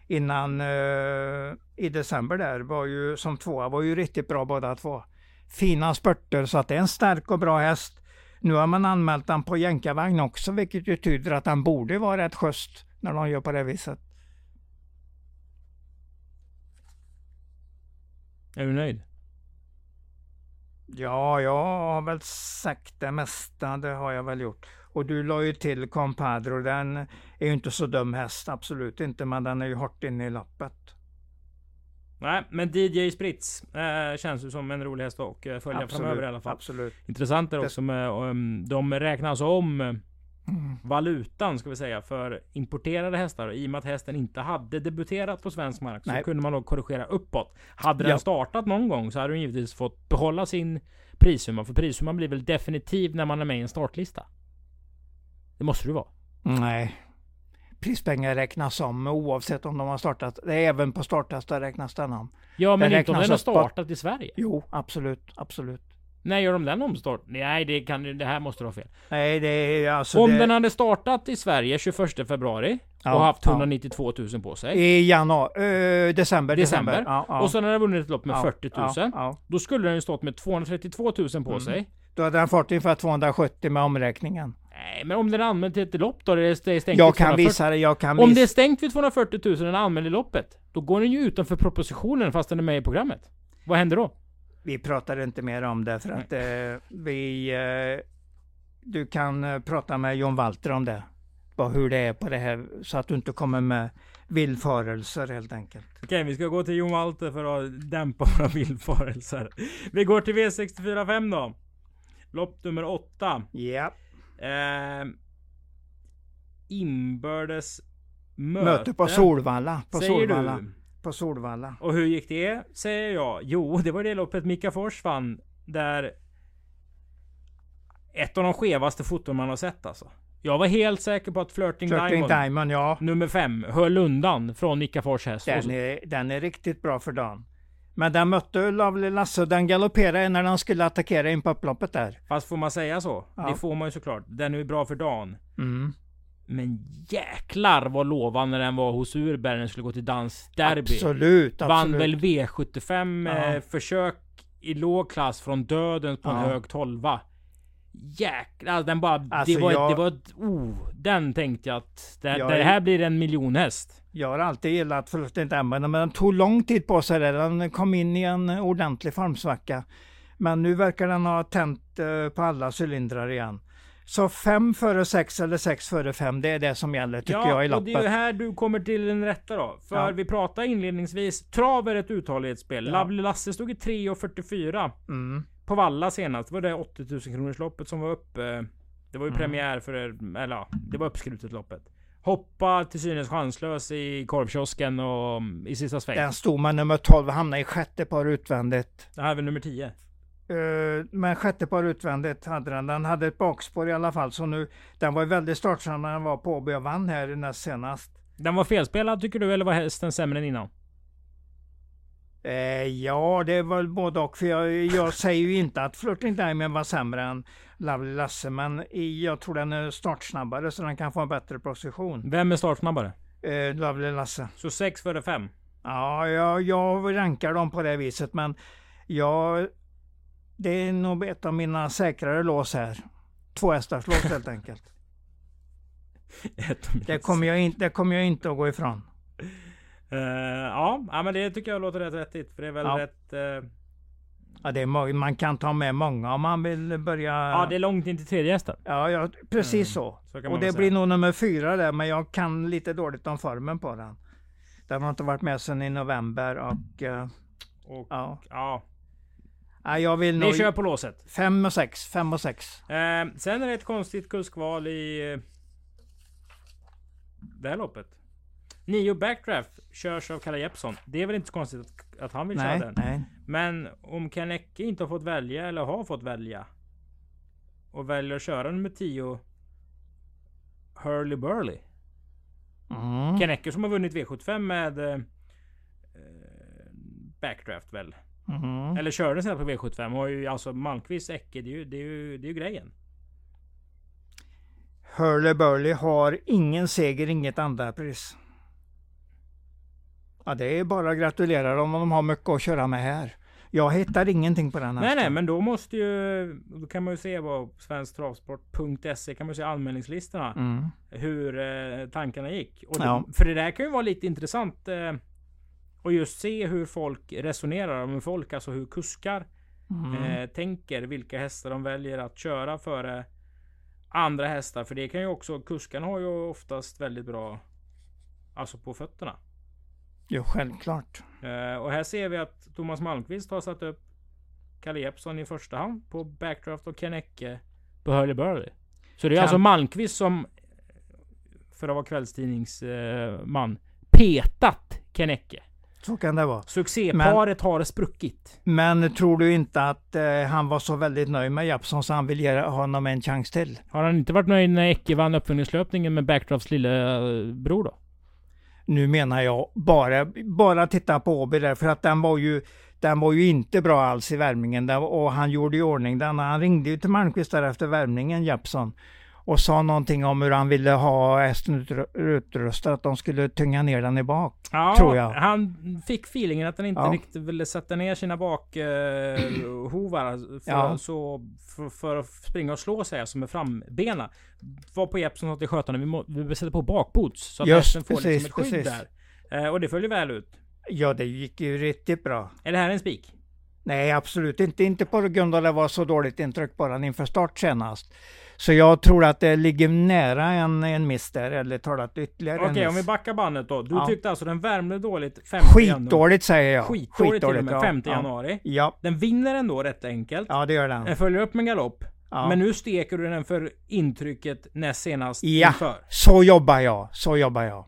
innan uh, i december där var ju som tvåa var ju riktigt bra båda två. Fina spurter så att det är en stark och bra häst. Nu har man anmält den på jänkarvagn också vilket ju tyder att den borde vara rätt schysst när de gör på det viset. Är du nöjd? Ja, jag har väl sagt det mesta, det har jag väl gjort. Och du la ju till Compadro, den är ju inte så dum häst, absolut inte, men den är ju hårt inne i loppet. Nej, men DJ Spritz eh, känns ju som en rolig häst att eh, följa absolut, framöver i alla fall. Absolut. Intressant är också med, um, de räknas om. Valutan ska vi säga för importerade hästar. Och I och med att hästen inte hade debuterat på svensk mark så Nej. kunde man då korrigera uppåt. Hade Ja. den startat någon gång så hade den givetvis fått behålla sin prissumma. För prissumman blir väl definitiv när man är med i en startlista? Det måste det vara. Nej. Prispengar räknas om oavsett om de har startat. Det är även på starthästar räknas den om. Ja men Den inte om den har upp på- startat i Sverige. Jo, absolut, absolut. När gör de den omstart? Nej det, kan, det här måste du ha fel. Nej, det är alltså om det, den hade startat i Sverige 21 februari Ja, och haft ja. 192 000 på sig. i januari, eh, december, December. december. Ja, ja. Och sen hade den vunnit ett lopp med Ja, 40 000. Ja, ja. Då skulle den ju stått med 232 000 på Mm. sig. Då hade den fått ungefär 270 med omräkningen. Nej, men om den är anmäld till ett lopp då? Det är stängt Jag kan 240. visa det, jag kan Om det visa. är stängt vid 240 000 och den är anmäld i loppet. Då går den ju utanför propositionen fast den är med i programmet. Vad händer då? Vi pratar inte mer om det för att eh, vi... Eh, du kan eh, prata med John Walter om det. Vad, hur det är på det här, så att du inte kommer med villfarelser helt enkelt. Okej, vi ska gå till Jon Walter för att dämpa våra villfarelser. Vi går till V645 då. Lopp nummer 8. Ja. Eh, inbördes möte. Möte på Solvalla. På Säger Solvalla. du? På Solvalla. Och hur gick det? Säger jag. Jo, det var det loppet Mika Fors vann. Där... Ett av de skevaste foton man har sett alltså. Jag var helt säker på att Flirting, Flirting Diamond, Diamond, ja. nummer 5, höll undan från Mika Fors häst. Den är, den är riktigt bra för dagen. Men den mötte Lovely Lasse och den galopperade när den skulle attackera in på upploppet där. Fast får man säga så? Ja. Det får man ju såklart. Den är bra för dagen. Mm. Men jäklar vad lovande den var hos Urberg när den skulle gå till dansderby. Absolut, Vann absolut. väl V75 Ja. eh, försök i låg klass från döden på en Ja. hög tolva. Jäklar, den bara... Alltså, det var jag- det var ett, oh, Den tänkte jag att det, Jag det är- här blir en miljonhäst. Jag har alltid gillat Flirting Diamond, men den tog lång tid på sig där. Den kom in i en ordentlig formsvacka. Men nu verkar den ha tänt eh, på alla cylindrar igen. Så fem före sex eller sex före fem, det är det som gäller tycker jag i och det är ju loppet. här du kommer till den rätta då. För Ja. vi pratade inledningsvis, trav är ett uthållighetsspel. Ja. Lovely Lasse stod i 3.44 Mm. på Valla senast. Var det 80 000 kronors loppet som var uppe. Det var ju Mm. premiär för, eller ja, det var uppskrutet loppet. Hoppa till synes chanslös i korvkiosken och mm, i sista sväng. Den stod med nummer 12 och hamnade i sjätte par utvändigt. Det här är väl nummer 10. Uh, men sjätte par utvändigt hade den. Den hade ett bakspår i alla fall. Så nu, den var väldigt startsam när den var på Åby och vann här näst senast. Den var felspelad tycker du, eller var hästen sämre än innan? Eh, ja, det är väl både och. För jag, jag säger ju inte att Flirting Diamond var sämre än Lovely Lasse. Men jag tror den är startsnabbare så den kan få en bättre position. Vem är startsnabbare? Eh, Lovely Lasse. Så 6 före 5. Ja, jag, jag rankar dem på det viset. Men jag, det är nog ett av mina säkrare lås här. Två hästars lås helt enkelt. Det kommer jag, in, det kommer jag inte att gå ifrån. Eh, ja, men det tycker jag låter rätt rättigt. För det är väl Ja. rätt... eh, Ja, det är, man kan ta med många om man vill börja. ja, det är långt in till tredje hästen. Ja, ja precis Mm, så. Så Och det blir nog nummer fyra där, men jag kan lite dåligt om formen på den. Den har inte varit med sedan i november och eh, Och, ja. ja. Ja, jag vill Ni nog... kör på låset. Fem och sex, fem och sex. Eh, sen är det ett konstigt kuskval i eh, det här loppet. Nio Backdraft körs av Kalle Jeppsson. Det är väl inte så konstigt att, att han vill Nej, köra den. nej. Men om Kanecke inte har fått välja eller har fått välja och väljer att köra nummer 10 Hurley Burley. Mm. Kanecke som har vunnit V75 med eh, eh, Backdraft väl? Mm. Eller körde sen på V75 och har ju alltså Malmqvist Ecke. Det är ju, det är ju, det är ju grejen. Hurley Burley har ingen seger, inget andra pris. Ja, det är bara att gratulera dem om de har mycket att köra med här. Jag hittar ingenting på den Nej hästen. nej men då måste ju Då kan man ju se på svensktravsport.se kan man ju se anmälningslistorna. Mm. Hur eh, tankarna gick. Och Ja. för det där kan ju vara lite intressant. Eh, och just se hur folk resonerar. Med folk, alltså hur kuskar Mm. eh, tänker. Vilka hästar de väljer att köra före andra hästar. För det kan ju också, kuskarna har ju oftast väldigt bra Alltså på fötterna. Jo, självklart. Eh, och här ser vi att Thomas Malmqvist har satt upp Kalle Jeppsson i första hand på backdraft och Ken Ecke på Hurley Burley. Så det är Kan- alltså Malmqvist som, för att vara kvällstidningsman, petat Ken Ecke. Så kan det vara. Succéparet har spruckit. Men tror du inte att eh, han var så väldigt nöjd med Japson så han vill ge honom en chans till? Har han inte varit nöjd när Ecke vann uppföljningslöpningen med backdrafts lillebror då? Nu menar jag bara, bara titta på Åby där, för att den var ju den var ju inte bra alls i värmningen och han gjorde i ordning den. Han ringde ju till Malmqvist där efter värmningen, Jeppsson. Och sa någonting om hur han ville ha hästen utru- utrustad, att de skulle tynga ner den i bak. Ja, Tror jag. han fick feelingen att han inte Ja. riktigt ville sätta ner sina bakhovar för, Ja. så, för, för att springa och slå sig alltså med frambena. Var på Jeppsson sa till skötarna vi, må, vi sätta på bakboots så att Just hästen får precis, liksom ett skydd precis. där. Eh, och det följer väl ut. Ja, det gick ju riktigt bra. Är det här en spik? Nej, absolut inte. Inte på grund av att det var så dåligt intryck på den inför start senast. Så jag tror att det ligger nära en, en miss där, eller talat ytterligare Okej, en om vi backar bandet då. Du Ja. tyckte alltså den värmde dåligt 5 januari? Skitdåligt säger jag. Skitdåligt till och med, ja. 5 ja. januari. Ja, Den vinner ändå rätt enkelt. ja, det gör den. Den följer upp med galopp. Ja. Men nu steker du den för intrycket näst senast Ja. inför. Så jobbar jag, så jobbar jag.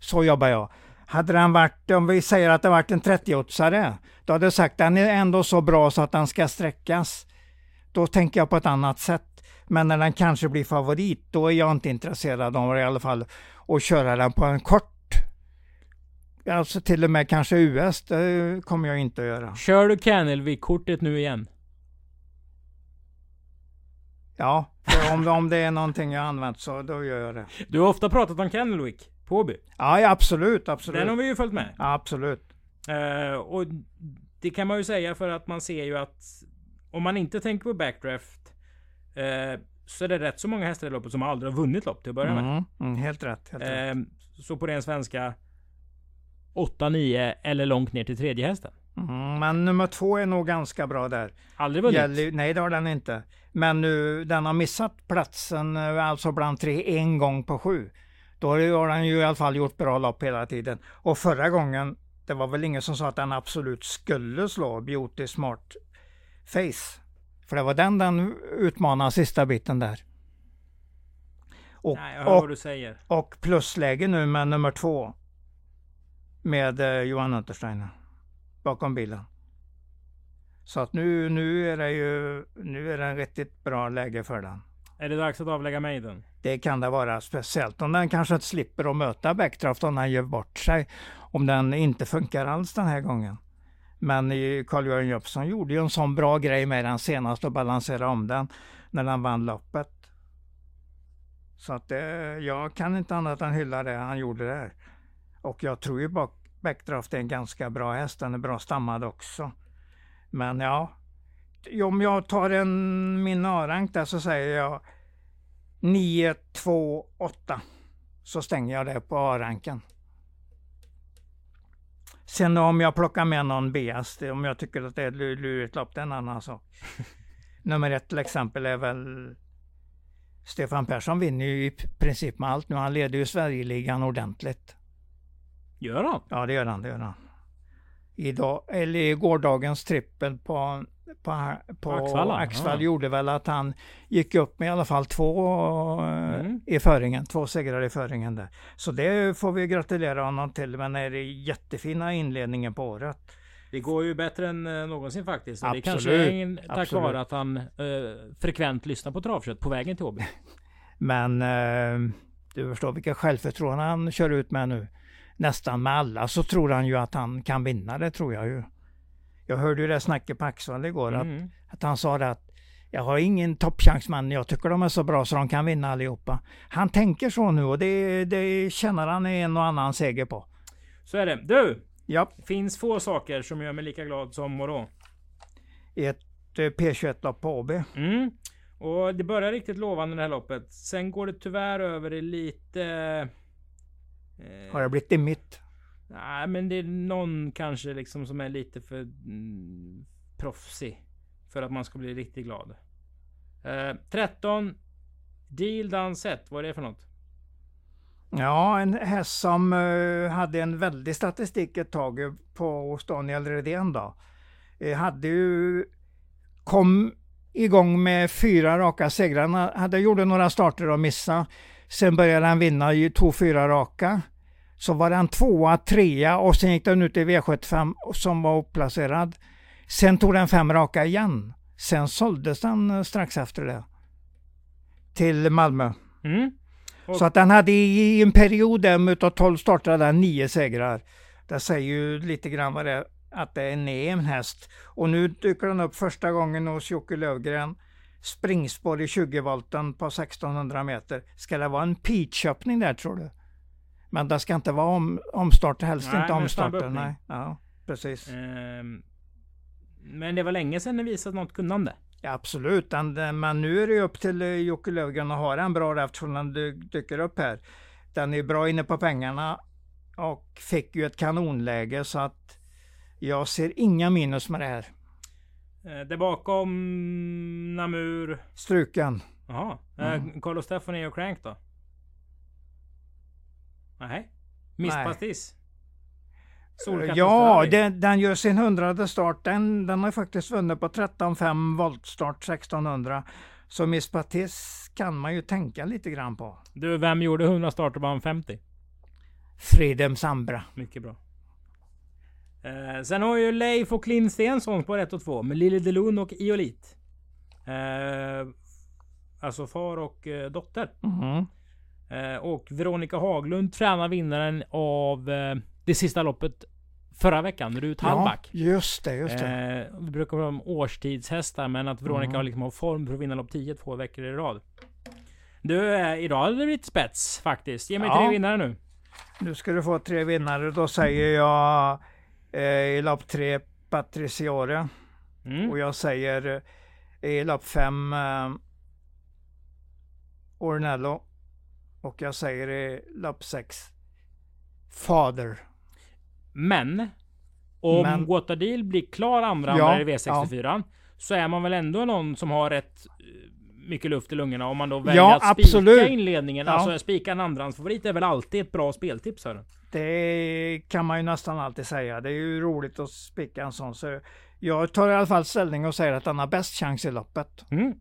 Så jobbar jag. Hade den varit, om vi säger att det varit en 30-åtsare, då hade jag sagt den är ändå så bra så att den ska sträckas. Då tänker jag på ett annat sätt. Men när den kanske blir favorit, då är jag inte intresserad av i alla fall att köra den på en kort. Alltså till och med kanske US, det kommer jag inte att göra. Kör du Kennelvik-kortet nu igen? Ja, för om, om det är någonting jag använt så då gör jag det. Du har ofta pratat om Kennelwick på Åby. Ja, ja absolut, absolut. Den har vi ju följt med. Ja, absolut. Eh, och det kan man ju säga för att man ser ju att om man inte tänker på backdraft eh, så är det rätt så många hästar i loppet som aldrig har vunnit lopp till att börja med. Mm, mm, helt rätt. Helt rätt. Eh, så på ren svenska 8, 9 eller långt ner till tredje hästen. Mm, men nummer två är nog ganska bra där. Aldrig vunnit. Gäller, nej, det har den inte. Men nu, den har missat platsen, alltså bland tre, en gång på sju. Då har den ju i alla fall gjort bra lopp hela tiden. Och förra gången, det var väl ingen som sa att den absolut skulle slå Beauty Smart Face. För det var den den utmanade sista biten där. Och, Nej, jag hör och, vad du säger. och plusläge nu med nummer två. Med eh, Johan Untersteiner. Bakom bilen. Så att nu, nu är det ju nu är det en riktigt bra läge för den. Är det dags att avlägga Maiden? Det kan det vara, speciellt om den kanske slipper att möta Backdraft om den gör bort sig. Om den inte funkar alls den här gången. Men Carl-Johan Jöpsson gjorde ju en sån bra grej med den senast och balanserade om den när den vann loppet. Så att det, jag kan inte annat än hylla det han gjorde där. Och jag tror ju Backdraft är en ganska bra häst, den är bra stammad också. Men ja, om jag tar en min A-rank där så säger jag 9, 2, 8. Så stänger jag det på A-ranken. Sen om jag plockar med någon B-häst, om jag tycker att det är ett lu- lurigt lopp, det är en annan sak. Nummer ett till exempel är väl Stefan Persson vinner ju i princip med allt nu. Han leder ju Sverigeligan ordentligt. Gör han? Ja, det gör han. Det gör han. Idag, eller i gårdagens trippel på på, på Axvalla, Axvall ja. gjorde väl att han gick upp med i alla fall två eh, Mm. i föringen, två segrar i föringen där. Så det får vi gratulera honom till, men är det jättefina inledningen på året. Det går ju bättre än eh, någonsin faktiskt. Och det Absolut, kanske är en, tack absolut. vare att han eh, frekvent lyssnar på travkött på vägen till Åby. Men eh, du förstår vilka självförtroende han kör ut med nu. Nästan med alla så tror han ju att han kan vinna, det tror jag ju. Jag hörde ju det snacket på Axvall igår, att, Mm. att han sa det att jag har ingen toppchans men jag tycker de är så bra så de kan vinna allihopa. Han tänker så nu och det, det känner han en och annan seger på. Så är det. Du! Ja, Finns få saker som gör mig lika glad som vadå? ett eh, P21-lopp på AB. Mm. Och det börjar riktigt lovande det här loppet. Sen går det tyvärr över i lite... Eh, Har det blivit i mitt? Nej, men det är någon kanske liksom som är lite för mm, proffsig. För att man ska bli riktigt glad. Eh, 13. Deal Dansett. Vad är det för något? Ja, en häst som eh, hade en väldig statistik ett tag eh, på hos Daniel Redén då. Eh, hade ju kom igång med fyra raka segrar. Han hade gjorde några starter och missade. Sen började han vinna, tog fyra raka. Så var han tvåa, trea och sen gick den ut i V75 som var oplacerad. Sen tog den fem raka igen. Sen såldes den eh, strax efter det. Till Malmö. Mm. Så att han hade i en period där utav 12 starter hade han nio segrar. Det säger ju lite grann vad det är, att det är en en häst. Och nu dyker den upp första gången hos Jocke Lövgren. Springspår i 20-volten på 1600 meter. Ska det vara en peachöppning där tror du? Men det ska inte vara om, omstart, helst Nej, inte omstarter. öppning. Nej, ja, precis. Ehm, men det var länge sedan ni visat något kunnande. Ja, absolut, den, men nu är det upp till eh, Jocke Lövgren att ha den bra eftersom den dy, dyker upp här. Den är bra inne på pengarna och fick ju ett kanonläge så att jag ser inga minus med det här. Eh, där bakom Namur. Struken. Jaha. Mm. Eh, Carlos Stefani och Crank då? Nej. Miss Nej. Pastis. Solkatten Ja, den, den gör sin hundrade start. Den, den har faktiskt vunnit på 13,5 voltstart 1600. Så Miss Patis kan man ju tänka lite grann på. Du, vem gjorde 100 starter och vann 50? Fridhem Sambra. Mycket bra. Eh, sen har ju Leif och Linn Stensson på 1 och 2 med Lille Delun och Iolit. Eh, alltså far och eh, dotter. Mhm. Eh, och Veronica Haglund tränar vinnaren av eh, det sista loppet förra veckan, Rut Ja, Hallback. just det, just det. Eh, det brukar vara om årstidshästar, men att Veronica Mm. har liksom har form för att vinna lopp 10 två veckor i rad. Du, eh, idag hade det blivit spets faktiskt. Ge mig Ja. tre vinnare nu. Nu ska du få tre vinnare. Då säger jag eh, i lopp tre Patriciore. Mm. Och jag säger eh, i lopp fem eh, Ornello. Och jag säger i lopp sex Fader. Men om Men- Guatadil blir klar andra Ja, i V64 så är man väl ändå någon som har rätt eh, mycket luft i lungorna om man då väljer Ja, att spika absolut. inledningen. Ja. Alltså spika en andrahandsfavorit är väl alltid ett bra speltips hörru. Det kan man ju nästan alltid säga. Det är ju roligt att spika en sån. Så jag tar i alla fall ställning och säger att han har bäst chans i loppet. Mm.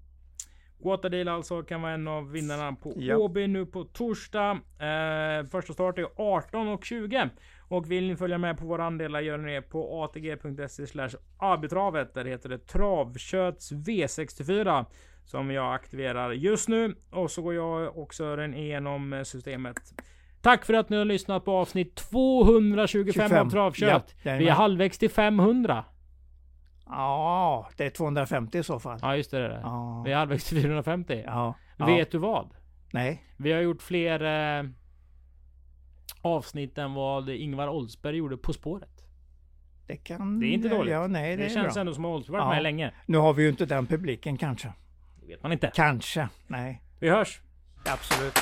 Guatadil alltså kan vara en av vinnarna på. Åby nu på torsdag. Eh, första start är 18 och 20. Och vill ni följa med på våra andelar gör ni det på atg.se slash abitravet. Där heter det Travköts V64. Som jag aktiverar just nu. Och så går jag och Sören igenom systemet. Tack för att ni har lyssnat på avsnitt 225 av 25. Travkött. Ja, Vi är halvvägs till 500. Ja, det är 250 i så fall. Ja just det. det är. Ja. Vi är halvvägs till 450. Ja. ja. Vet du vad? Nej. Vi har gjort fler eh, avsnitt än vad Ingvar Oldsberg gjorde På spåret. Det kan... Det är inte dåligt. Ja, nej, det, Det, känns bra. ändå som att Oldsberg varit Ja. med länge. Nu har vi ju inte den publiken kanske. Det vet man inte. Kanske. Nej, Vi hörs! absolut.